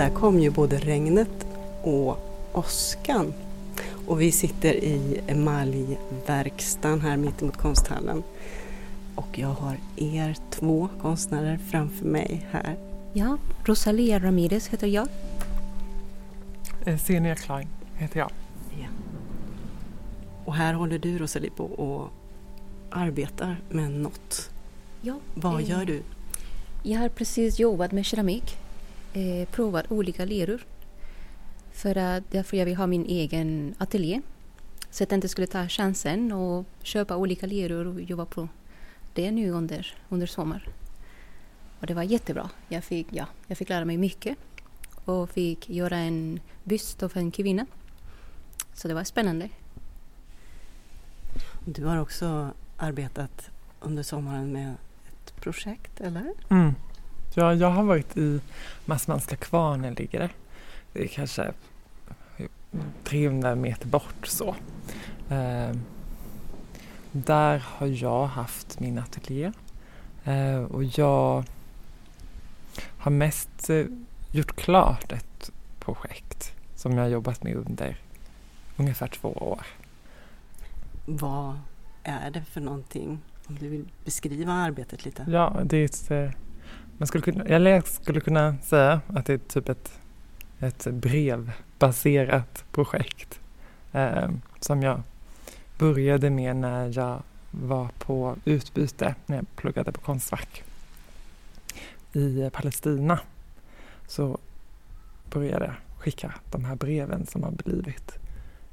Där kom ju både regnet och åskan. Och vi sitter i emaljverkstan här mittemot konsthallen. Och jag har er två konstnärer framför mig här. Ja, Rosalia Ramirez heter jag. Senia Klein heter jag. Ja. Och här håller du Rosalie på och arbetar med något. Ja, Vad eh, gör du? Jag har precis jobbat med keramik. Eh, provat olika leror. För att därför jag vill ha min egen ateljé. Så att jag inte skulle ta chansen och köpa olika leror och jobba på det nu under, under sommar. Och det var jättebra. Jag fick, ja, jag fick lära mig mycket och fick göra en byst av en kvinna. Så det var spännande. Du har också arbetat under sommaren med ett projekt, eller? Mm. Ja, jag har varit i Massmanska kvarnen ligger det. Det är kanske 300 meter bort så. Eh, där har jag haft min ateljé eh, och jag har mest eh, gjort klart ett projekt som jag har jobbat med under ungefär två år. Vad är det för någonting? Om du vill beskriva arbetet lite. Ja, det är ett, eh, man skulle kunna, jag skulle kunna säga att det är typ ett, ett brevbaserat projekt eh, som jag började med när jag var på utbyte när jag pluggade på Konstfack i Palestina. Så började jag skicka de här breven som har blivit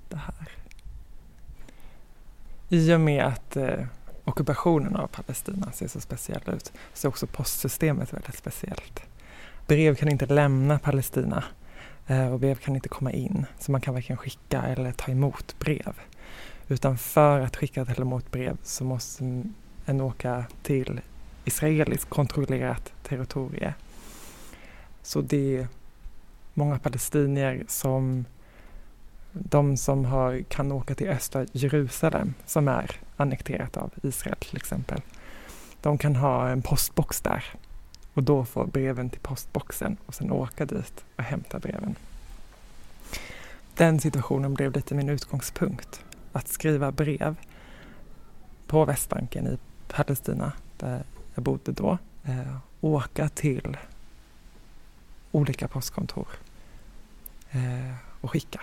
det här. I och med att eh, ockupationen av Palestina ser så speciell ut så är också postsystemet väldigt speciellt. Brev kan inte lämna Palestina eh, och brev kan inte komma in så man kan varken skicka eller ta emot brev. Utan för att skicka eller emot brev så måste en åka till israeliskt kontrollerat territorium. Så det är många palestinier som de som har, kan åka till östra Jerusalem som är annekterat av Israel till exempel. De kan ha en postbox där och då få breven till postboxen och sen åka dit och hämta breven. Den situationen blev lite min utgångspunkt. Att skriva brev på Västbanken i Palestina där jag bodde då. Eh, åka till olika postkontor eh, och skicka.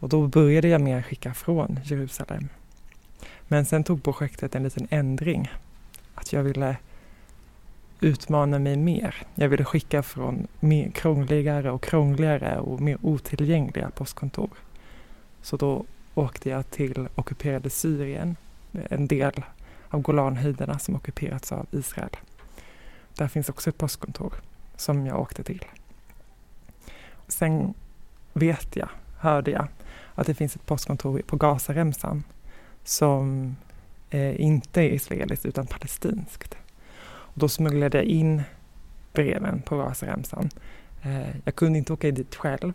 Och då började jag med att skicka från Jerusalem. Men sen tog projektet en liten ändring. Att jag ville utmana mig mer. Jag ville skicka från mer krångligare och krångligare och mer otillgängliga postkontor. Så då åkte jag till ockuperade Syrien, en del av Golanhöjderna som ockuperats av Israel. Där finns också ett postkontor som jag åkte till. Sen vet jag, hörde jag, att det finns ett postkontor på Gazaremsan som eh, inte är israeliskt utan palestinskt. Och då smugglade jag in breven på Gazaremsan. Eh, jag kunde inte åka dit själv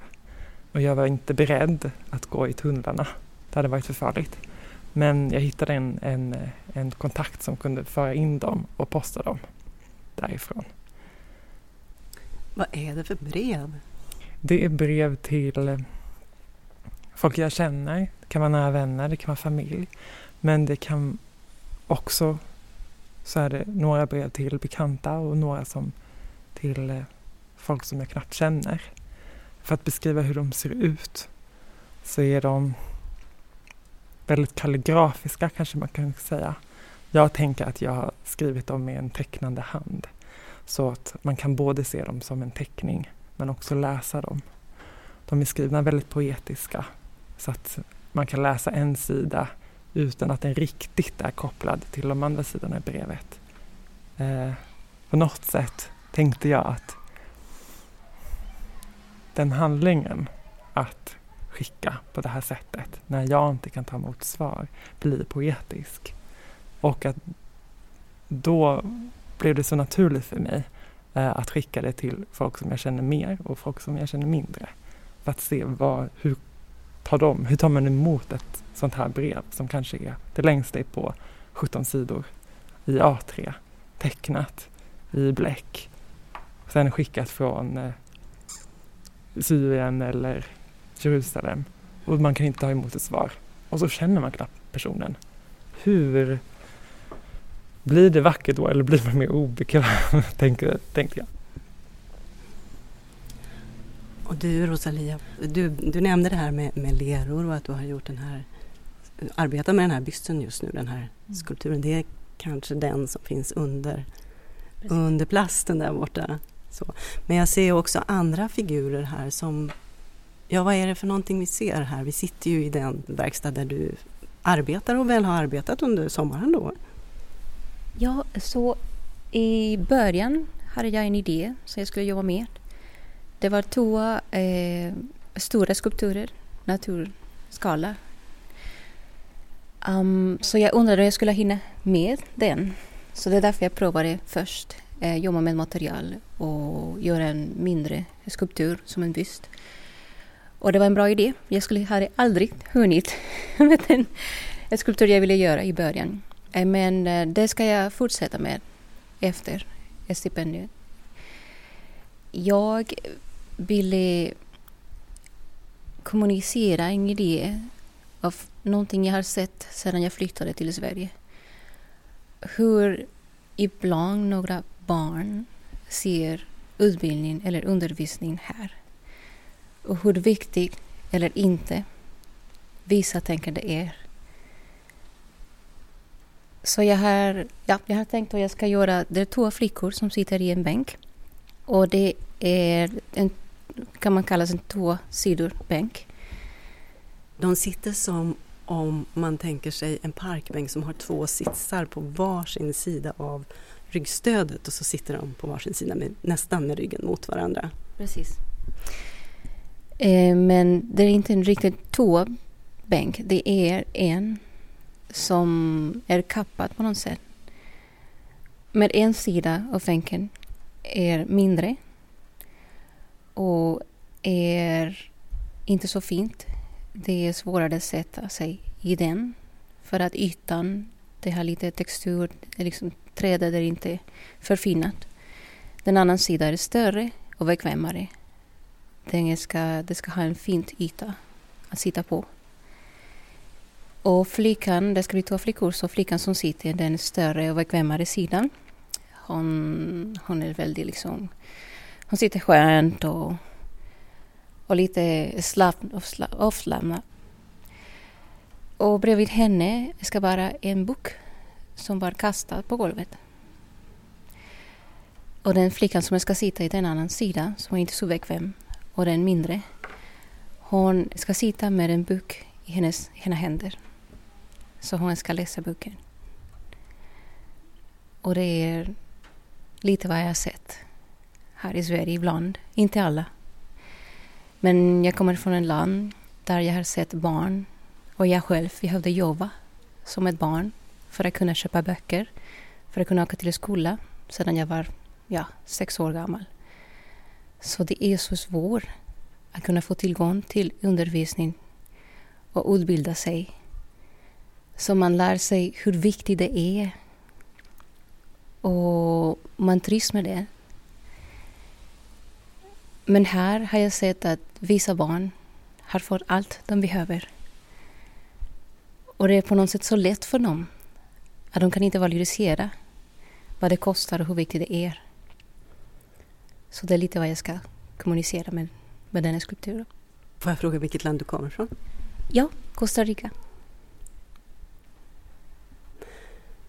och jag var inte beredd att gå i tunnlarna. Det hade varit för farligt. Men jag hittade en, en, en kontakt som kunde föra in dem och posta dem därifrån. Vad är det för brev? Det är brev till folk jag känner. Det kan vara nära vänner, det kan vara familj. Men det kan också så är det några brev till bekanta och några som till eh, folk som jag knappt känner. För att beskriva hur de ser ut så är de väldigt kalligrafiska kanske man kan säga. Jag tänker att jag har skrivit dem med en tecknande hand. Så att man kan både se dem som en teckning men också läsa dem. De är skrivna väldigt poetiska så att man kan läsa en sida utan att den riktigt är kopplad till de andra sidorna i brevet. Eh, på något sätt tänkte jag att den handlingen att skicka på det här sättet när jag inte kan ta emot svar blir poetisk. Och att då blev det så naturligt för mig eh, att skicka det till folk som jag känner mer och folk som jag känner mindre. För att se vad, hur tar de, hur tar man emot ett sånt här brev som kanske är det längsta är på 17 sidor i A3, tecknat i bläck. Sen skickat från eh, Syrien eller Jerusalem och man kan inte ta emot ett svar. Och så känner man knappt personen. Hur blir det vackert då eller blir man mer obekväm, tänkte, tänkte jag. Och du Rosalia, du, du nämnde det här med, med leror och att du har gjort den här, arbetar med den här bysten just nu, den här mm. skulpturen. Det är kanske den som finns under, under plasten där borta. Så. Men jag ser också andra figurer här som, ja vad är det för någonting vi ser här? Vi sitter ju i den verkstad där du arbetar och väl har arbetat under sommaren då? Ja, så i början hade jag en idé som jag skulle jobba med. Det var två eh, stora skulpturer, naturskala. Um, så jag undrade om jag skulle hinna med den. Så det är därför jag provade först eh, jobba med material och göra en mindre skulptur som en byst. Och det var en bra idé. Jag skulle hade aldrig hunnit med den skulptur jag ville göra i början. Eh, men eh, det ska jag fortsätta med efter stipendiet. Jag ville kommunicera en idé av någonting jag har sett sedan jag flyttade till Sverige. Hur ibland några barn ser utbildning eller undervisning här. Och hur viktigt eller inte vissa tänker det är. Så jag har, ja, jag har tänkt att jag ska göra, det är två flickor som sitter i en bänk. Och det är en, kan man kalla en två sidor bänk. De sitter som om man tänker sig en parkbänk som har två sitsar på varsin sida av ryggstödet och så sitter de på varsin sida med, nästan med ryggen mot varandra. Precis. Eh, men det är inte en riktigt toabänk. Det är en som är kappad på något sätt. Med en sida av bänken är mindre och är inte så fint. Det är svårare att sätta sig i den för att ytan det har lite textur, liksom trädet är inte förfinat. Den andra sidan är större och bekvämare. Den ska, det ska ha en fin yta att sitta på. Och flickan, det ska bli två flickor, så flickan som sitter i den större och bekvämare sidan. Hon, hon är väldigt liksom, hon sitter skönt och, och lite avslappnad. Och bredvid henne ska vara en bok som var kastad på golvet. Och den flickan som ska sitta i den andra sidan, som är inte så bekväm, och den mindre, hon ska sitta med en bok i hennes, hennes händer. Så hon ska läsa boken. Och det är lite vad jag har sett här i Sverige ibland. Inte alla. Men jag kommer från ett land där jag har sett barn och jag själv, behövde jobba som ett barn för att kunna köpa böcker, för att kunna åka till skola sedan jag var ja, sex år gammal. Så det är så svårt att kunna få tillgång till undervisning och utbilda sig. Så man lär sig hur viktigt det är. Och man trivs med det. Men här har jag sett att vissa barn har fått allt de behöver. Och det är på något sätt så lätt för dem att de kan inte valorisera vad det kostar och hur viktigt det är. Så det är lite vad jag ska kommunicera med, med den här skulpturen. Får jag fråga vilket land du kommer ifrån? Ja, Costa Rica.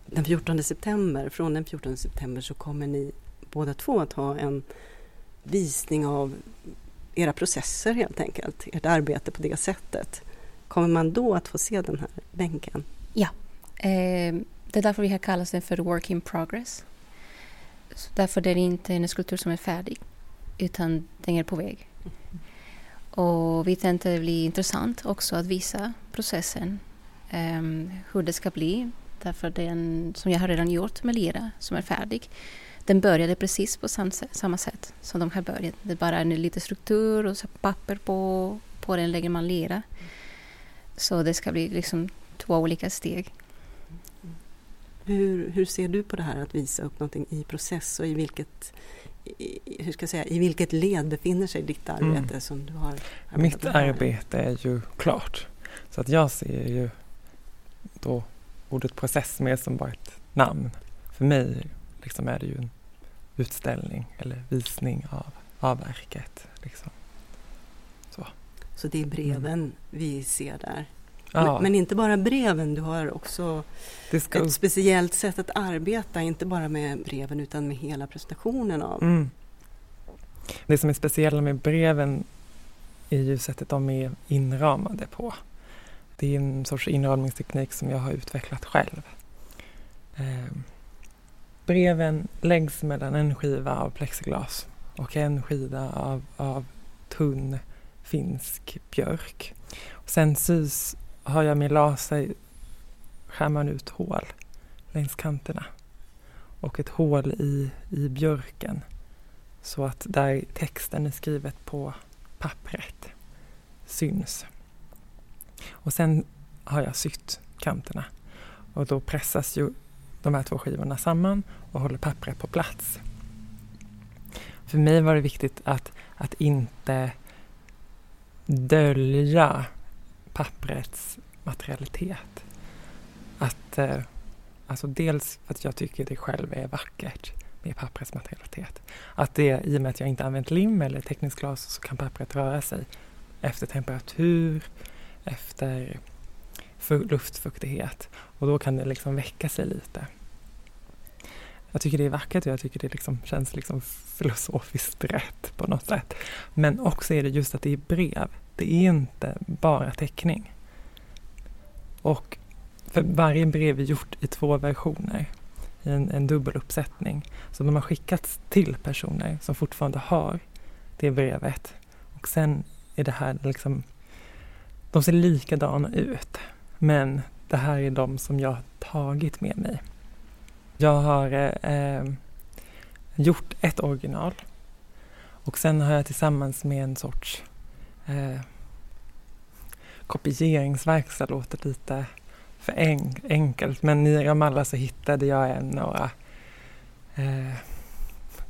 Den 14 september, från den 14 september så kommer ni båda två att ha en visning av era processer helt enkelt, ert arbete på det sättet. Kommer man då att få se den här bänken? Ja. Eh, det är därför vi har kallat den för Work in Progress. Så därför är det inte en skulptur som är färdig, utan den är på väg. Och vi tänkte det blir intressant också att visa processen, ehm, hur det ska bli. Därför den som jag har redan gjort med lera, som är färdig, den började precis på samma sätt som de har börjat. Det är bara en liten struktur och så papper på, på den lägger man lera. Så det ska bli liksom två olika steg. Hur, hur ser du på det här att visa upp någonting i process och i vilket, i, hur ska jag säga, i vilket led befinner sig ditt arbete Mm. som du har Mitt med här? arbete är ju klart. Så att jag ser ju då ordet process mer som bara ett namn. För mig liksom är det ju en utställning eller visning av, av verket. Liksom. Så det är breven vi ser där. Mm. Ja, Men, men inte bara breven, du har också ska ett speciellt sätt att arbeta, inte bara med breven utan med hela presentationen av. Mm. Det som är speciella med breven är ju sättet de är inramade på. Det är en sorts inramningsteknik som jag har utvecklat själv. Eh, breven läggs mellan en skiva av plexiglas och en skiva av, av tunn finsk björk. Och sen sys har jag med laser skär man ut hål längs kanterna och ett hål i, i björken så att där texten är skrivet på pappret syns. Och sen har jag sytt kanterna och då pressas ju de här två skivorna samman och håller pappret på plats. För mig var det viktigt att, att inte dölja papprets materialitet. Att, eh, alltså dels för att jag tycker det själv är vackert med papprets materialitet. Att det, i och med att jag inte använt lim eller tekniskt glas så kan pappret röra sig efter temperatur, efter luftfuktighet och då kan det liksom väcka sig lite. Jag tycker det är vackert och jag tycker det liksom känns liksom filosofiskt rätt på något sätt. Men också är det just att det är brev. Det är inte bara teckning. Och för varje brev är gjort i två versioner, i en, en dubbeluppsättning. Så de har skickats till personer som fortfarande har det brevet. Och sen är det här liksom, de ser likadana ut. Men det här är de som jag har tagit med mig. Jag har eh, eh, gjort ett original och sen har jag tillsammans med en sorts eh, kopieringsverkstad, låter lite för en, enkelt, men i Ramallah så hittade jag en, några eh,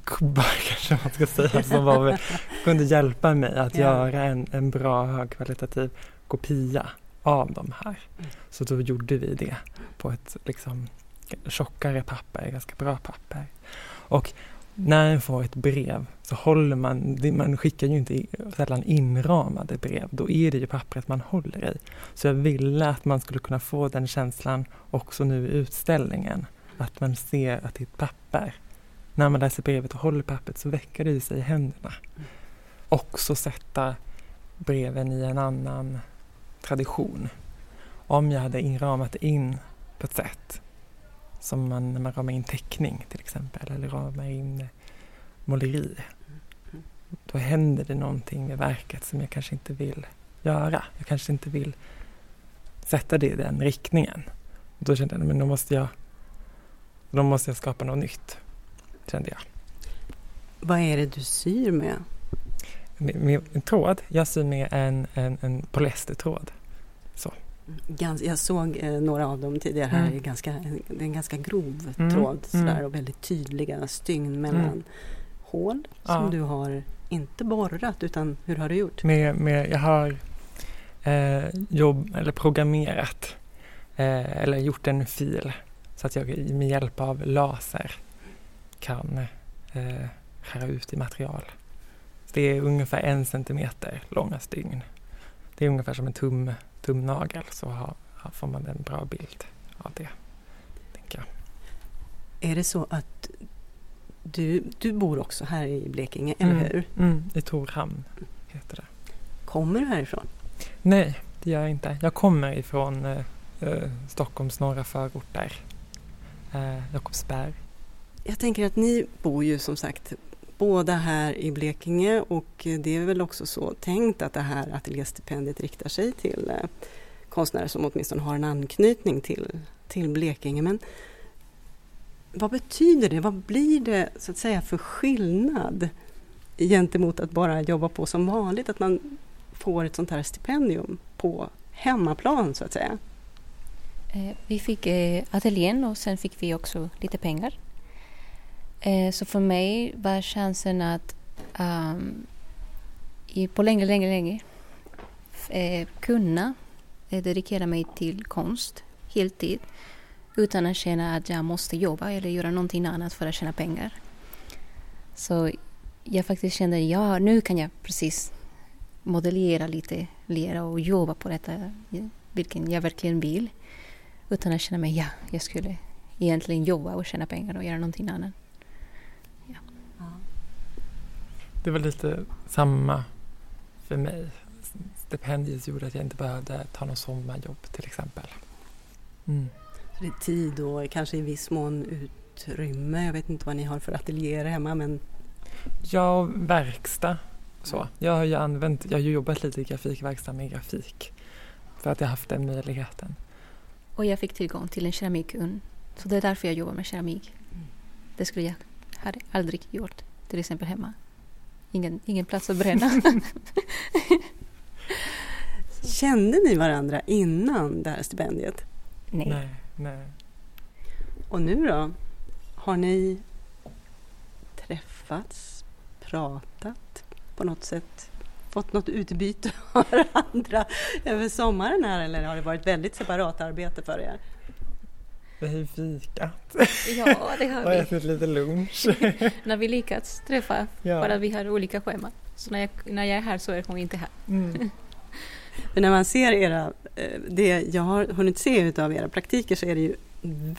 gubbar kanske man ska säga, som var, kunde hjälpa mig att Ja. göra en, en bra högkvalitativ kopia av de här. Mm. Så då gjorde vi det på ett liksom tjockare papper, ganska bra papper. Och när en får ett brev så håller man, man skickar ju inte sällan inramade brev, då är det ju pappret man håller i. Så jag ville att man skulle kunna få den känslan också nu i utställningen, att man ser att det är ett papper. När man läser brevet och håller pappret så väcker det i sig händerna. Också sätta breven i en annan tradition. Om jag hade inramat in på ett sätt som man, när man ramar in teckning till exempel eller ramar in eh, måleri. Då händer det någonting med verket som jag kanske inte vill göra. Jag kanske inte vill sätta det i den riktningen. Och då kände jag, men då måste jag, då måste jag skapa något nytt. Kände jag. Vad är det du syr med? Med, med en tråd, jag syr med en, en, en polyestertråd. Gans, jag såg eh, några av dem tidigare här. Mm. Det är ganska, det är en ganska grov Mm, tråd sådär, mm. och väldigt tydliga stygn mellan Mm. hål som Ja. du har inte borrat utan hur har du gjort? Med, med, jag har eh, jobb, eller programmerat eh, eller gjort en fil så att jag med hjälp av laser kan eh, skära ut i material. Det är ungefär en centimeter långa stygn. Det är ungefär som en tum, tumnagel så har, får man en bra bild av det. Tänker jag. Är det så att du, du bor också här i Blekinge, eller Mm. hur? Mm, I Torhamn heter det. Kommer du härifrån? Nej, det gör jag inte. Jag kommer ifrån eh, eh, Stockholms norra förorter. Eh, Jakobsberg. Jag tänker att ni bor ju som sagt båda här i Blekinge och det är väl också så tänkt att det här ateljéstipendiet riktar sig till eh, konstnärer som åtminstone har en anknytning till, till Blekinge. Men vad betyder det? Vad blir det så att säga för skillnad gentemot att bara jobba på som vanligt? Att man får ett sånt här stipendium på hemmaplan så att säga. Eh, vi fick eh, ateljén och sen fick vi också lite pengar. Eh, så för mig var chansen att um, i, på länge, länge, länge eh, kunna eh, dedikera mig till konst heltid utan att känna att jag måste jobba eller göra någonting annat för att tjäna pengar. Så jag faktiskt kände, ja nu kan jag precis modellera lite, lera och jobba på detta, vilken jag verkligen vill. Utan att känna mig, ja, jag skulle egentligen jobba och tjäna pengar och göra någonting annat. Ja. Det var lite samma för mig. Stipendiet gjorde att jag inte behövde ta något sommarjobb till exempel. Mm. Så det är tid och kanske i viss mån utrymme. Jag vet inte vad ni har för ateljéer hemma men... Ja, verkstad. Så. Jag har ju använt, jag har jobbat lite i grafikverkstad med grafik. För att jag haft den möjligheten. Och jag fick tillgång till en keramikugn. Så det är därför jag jobbar med keramik. Mm. Det skulle jag hade aldrig gjort, till exempel hemma. Ingen, ingen plats att bränna. Kände ni varandra innan det här stipendiet? Nej. nej. nej. Och nu då? Har ni träffats, pratat på något sätt? Fått något utbyte av varandra över sommaren här eller har det varit väldigt separat arbete för er? Vi har ju fikat. Ja, det har vi. Och ätit lite lunch. när vi lyckats träffa, ja. bara vi har olika scheman. Så när jag, när jag är här så är hon inte här. Mm. Men när man ser era, eh, det jag har hunnit se av era praktiker så är det ju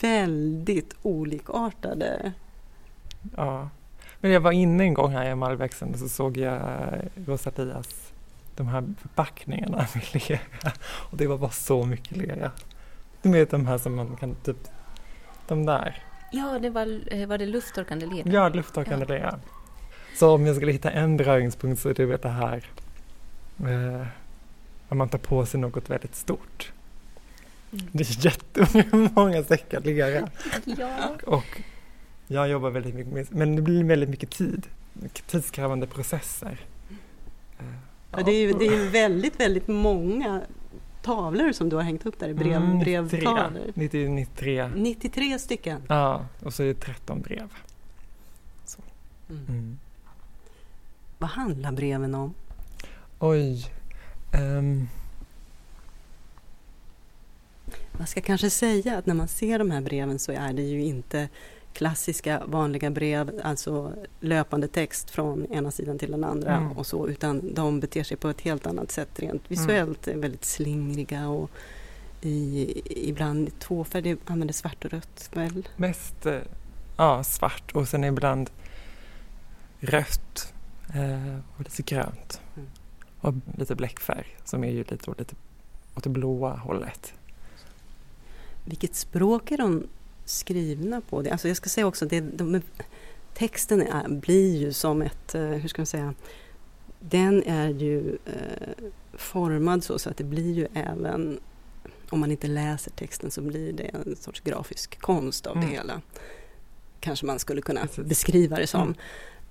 väldigt olikartade. Ja, men jag var inne en gång här i Malväxten och så såg jag Rosalias de här förpackningarna med lera och det var bara så mycket lera. Du vet de här som man kan typ, de där. Ja, det var, eh, var det lufttorkande lera? Ja, lufttorkande ja. lera. Så om jag skulle hitta en beröringspunkt så är det det här. Eh, om man tar på sig något väldigt stort. Mm. Det är jättemånga säckar lera. ja. Och jag jobbar väldigt mycket med, men det blir väldigt mycket tid. Tidskrävande processer. Ja, det, är, det är väldigt, väldigt många tavlor som du har hängt upp där brev, mm, brevtavlor. 93. 93 stycken? Ja, och så är det 13 brev. Mm. Mm. Vad handlar breven om? Oj. Um. Man ska kanske säga att när man ser de här breven så är det ju inte klassiska vanliga brev, alltså löpande text från ena sidan till den andra mm. och så, utan de beter sig på ett helt annat sätt rent visuellt, mm. väldigt slingriga och i, ibland tvåfärg, använder svart och rött väl? Mest eh, ja, svart och sen ibland rött eh, och lite grönt. Mm. Och lite bläckfärg som är ju lite, lite åt det blåa hållet. Vilket språk är de skrivna på? Det, alltså jag ska säga också, det, de, texten är, blir ju som ett, eh, hur ska man säga, den är ju eh, formad så, så att det blir ju även, om man inte läser texten så blir det en sorts grafisk konst av mm. det hela. Kanske man skulle kunna beskriva det som.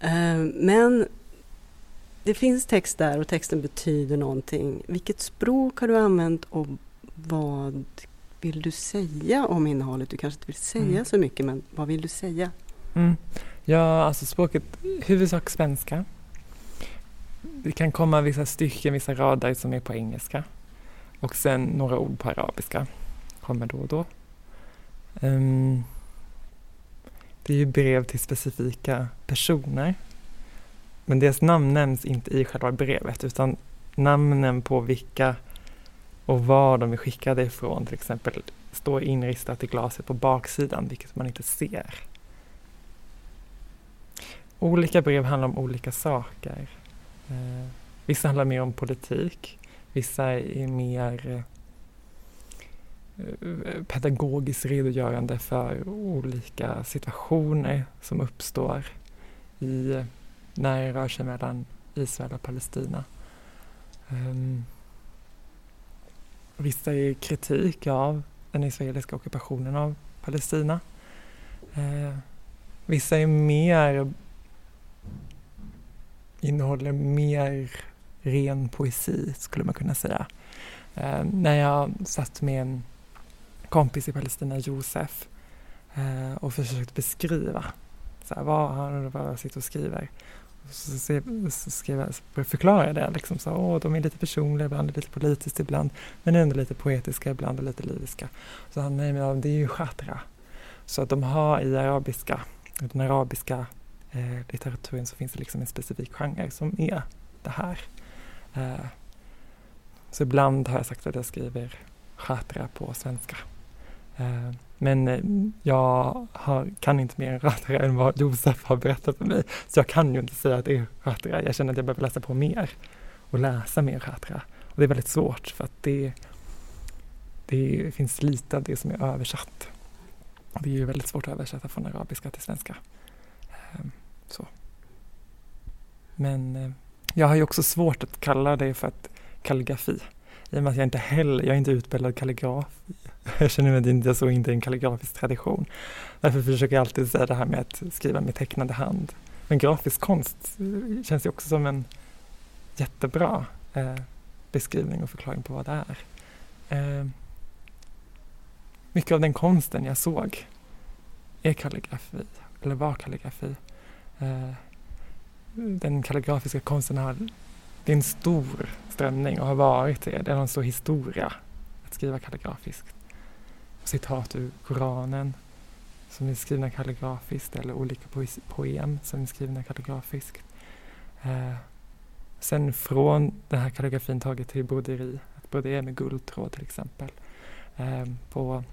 Mm. Eh, men det finns text där och texten betyder någonting. Vilket språk har du använt och vad vill du säga om innehållet? Du kanske inte vill säga mm. så mycket, men vad vill du säga? Mm. Ja, alltså språket, huvudsak svenska. Det kan komma vissa stycken, vissa rader som är på engelska. Och sen några ord på arabiska kommer då och då. Um, det är ju brev till specifika personer. Men deras namn nämns inte i själva brevet utan namnen på vilka och var de är skickade ifrån till exempel står inristat i glaset på baksidan, vilket man inte ser. Olika brev handlar om olika saker. Eh, vissa handlar mer om politik, vissa är mer eh, pedagogiskt redogörande för olika situationer som uppstår i, när det rör sig mellan Israel och Palestina. Um, Vissa är kritik av den israeliska ockupationen av Palestina. Eh, vissa är mer innehåller mer ren poesi skulle man kunna säga. Eh, när jag satt med en kompis i Palestina, Josef, eh, och försökte beskriva Så här, vad han bara sitter och skriver. Så, skrev jag, förklarar jag det liksom så, åh, de är lite personliga, ibland lite politiskt ibland, men ändå lite poetiska, ibland och lite lyriska. Så han, nej men det är ju chatra. Så att de har i arabiska, den arabiska eh, litteraturen så finns det liksom en specifik genre som är det här. Eh, så ibland har jag sagt att jag skriver chatra på svenska. Eh, men eh, jag har, kan inte mer chatra än vad Josef har berättat för mig. Så jag kan ju inte säga att det är chatra. Jag känner att jag behöver läsa på mer och läsa mer chatra. Och det är väldigt svårt för att det, det finns lite av det som är översatt. Det är ju väldigt svårt att översätta från arabiska till svenska. Ehm, så. Men eh, jag har ju också svårt att kalla det för att kalligrafi. I och med att jag inte heller, jag är inte utbildad kalligraf. Jag känner mig inte så inte i en kalligrafisk tradition. Därför försöker jag alltid säga det här med att skriva med tecknande hand. Men grafisk konst eh, känns ju också som en jättebra eh, beskrivning och förklaring på vad det är. Eh, mycket av den konsten jag såg är kalligrafi, eller var kalligrafi. Eh, den kalligrafiska konsten har, det är en stor strömning och har varit det. Det har en stor historia att skriva kalligrafiskt. Citat ur Koranen som är skrivna kalligrafiskt eller olika poem som är skrivna kalligrafiskt. Eh, sen från den här kalligrafin taget till broderi, att brodera med guldtråd till exempel. Eh, på,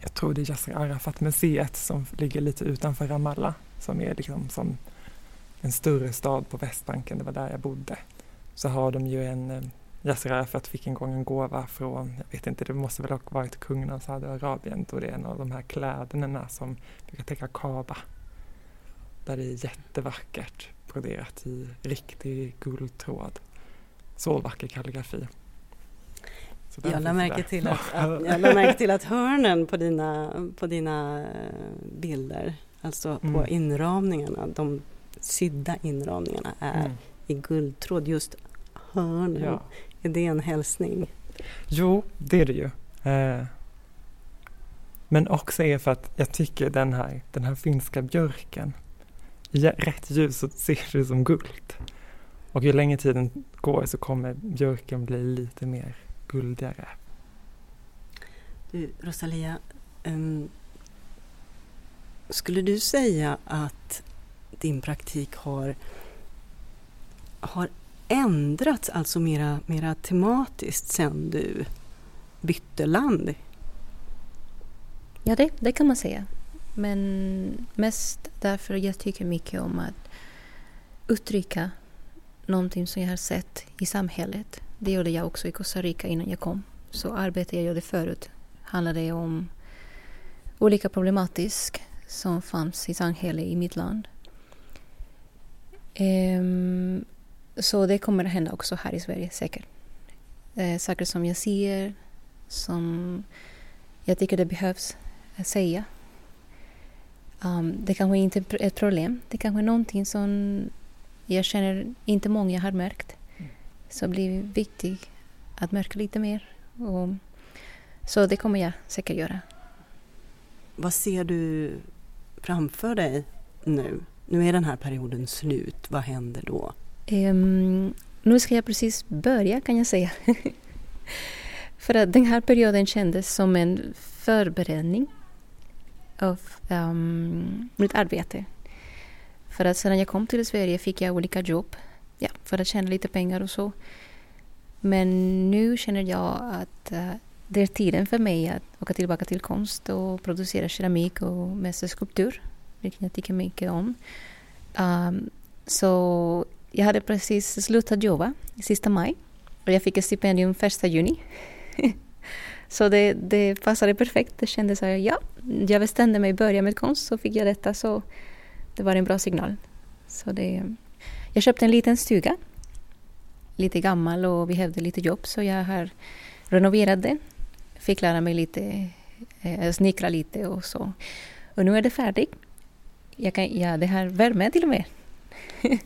jag tror det är Yasser Arafat-museet som ligger lite utanför Ramallah som är liksom som en större stad på Västbanken, det var där jag bodde, så har de ju en eh, Yasser Arafat fick en gång en gåva från, jag vet inte, det måste väl ha varit kungen av Saudiarabien, då det är en av de här kläderna som brukar täcka Kaaba. Där det är jättevackert broderat i riktig guldtråd. Så vacker kalligrafi. Så jag lade, märke till att, att, jag lade märke till att hörnen på dina, på dina eh, bilder, alltså på mm. inramningarna, de sydda inramningarna är mm. i guldtråd. Just hörnen, ja. är det en hälsning? Jo, det är det ju. Eh, men också är för att jag tycker den här, den här finska björken, i rätt ljus så ser det ut som guld. Och ju längre tiden går så kommer björken bli lite mer guldigare. Du, Rosalia, um, skulle du säga att din praktik har, har ändrats, alltså mera, mera tematiskt sen du bytte land? Ja, det, det kan man säga. Men mest därför jag tycker mycket om att uttrycka någonting som jag har sett i samhället. Det gjorde jag också i Costa Rica innan jag kom. Så arbetet jag gjorde förut handlade om olika problematisk som fanns i samhället i mitt land. Um, så det kommer att hända också här i Sverige säkert. Uh, saker som jag ser, som jag tycker det behövs säga. Um, det kanske inte är ett problem. Det kanske är någonting som jag känner inte många har märkt. Mm. Så det blir viktigt att märka lite mer. Och, så det kommer jag säkert göra. Vad ser du framför dig nu? Nu är den här perioden slut. Vad händer då? Um, nu ska jag precis börja kan jag säga. För att den här perioden kändes som en förberedning av um, mitt arbete. För att sedan jag kom till Sverige fick jag olika jobb ja, för att tjäna lite pengar och så. Men nu känner jag att uh, det är tiden för mig att åka tillbaka till konst och producera keramik och mästerskulptur vilket jag tycker mycket om. Um, så jag hade precis slutat jobba sista maj och jag fick ett stipendium första juni. så det, det passade perfekt. Det kändes så här, ja, jag bestämde mig att börja med konst så fick jag detta så det var en bra signal. Så det, jag köpte en liten stuga, lite gammal och behövde lite jobb så jag har renoverat den. Fick lära mig lite, eh, snickra lite och så. Och nu är det färdigt jag kan, ja, det har värme till och med.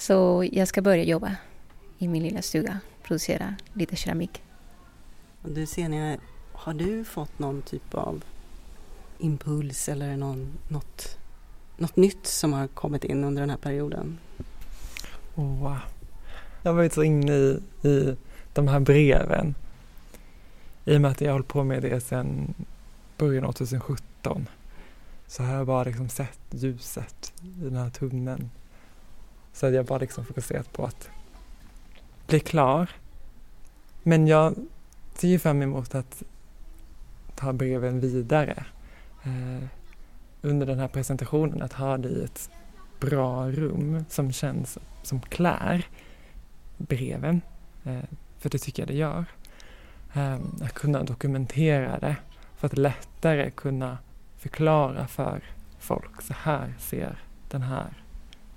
så jag ska börja jobba i min lilla stuga, producera lite keramik. Och du ser, har du fått någon typ av impuls eller någon, något, något nytt som har kommit in under den här perioden? Oh, jag har varit så inne i, i de här breven. I och med att jag har hållit på med det sedan början av 2017 så har jag bara liksom sett ljuset i den här tunneln. Så jag bara liksom fokuserat på att bli klar. Men jag ser ju fram emot att ta breven vidare. Eh, under den här presentationen, att ha det i ett bra rum som känns som klär breven. Eh, för det tycker jag det gör. Eh, att kunna dokumentera det för att lättare kunna förklara för folk, så här ser den här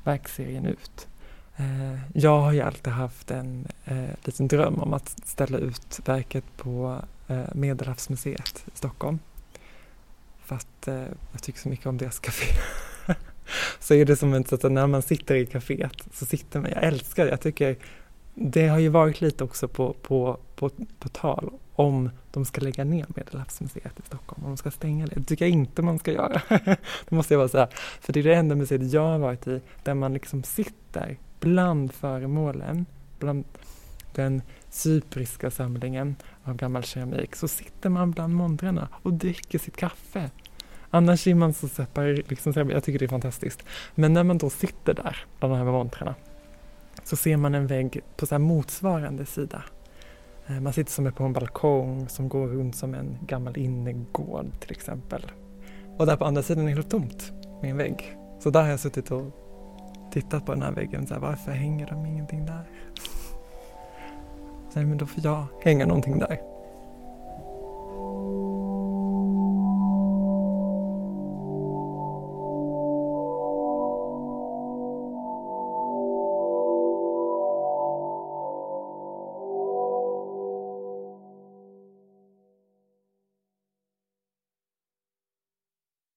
verkserien ut. Eh, jag har ju alltid haft en eh, liten dröm om att ställa ut verket på eh, Medelhavsmuseet i Stockholm. För att eh, jag tycker så mycket om deras café. så är det som en, så att när man sitter i kaféet så sitter man, jag älskar det, jag tycker det har ju varit lite också på, på, på, på tal om de ska lägga ner Medelhavsmuseet i Stockholm, om de ska stänga det. Det tycker jag inte man ska göra. det måste jag bara säga. För det är det enda museet jag har varit i där man liksom sitter bland föremålen, bland den cypriska samlingen av gammal keramik, så sitter man bland montrarna och dricker sitt kaffe. Annars är man så separat, liksom, jag tycker det är fantastiskt. Men när man då sitter där bland de här montrarna så ser man en vägg på så motsvarande sida. Eh, man sitter som på en balkong som går runt som en gammal innergård till exempel. Och där på andra sidan är det helt tomt med en vägg. Så där har jag suttit och tittat på den här väggen. Så här, varför hänger de ingenting där? Så här, men då får jag hänga någonting där.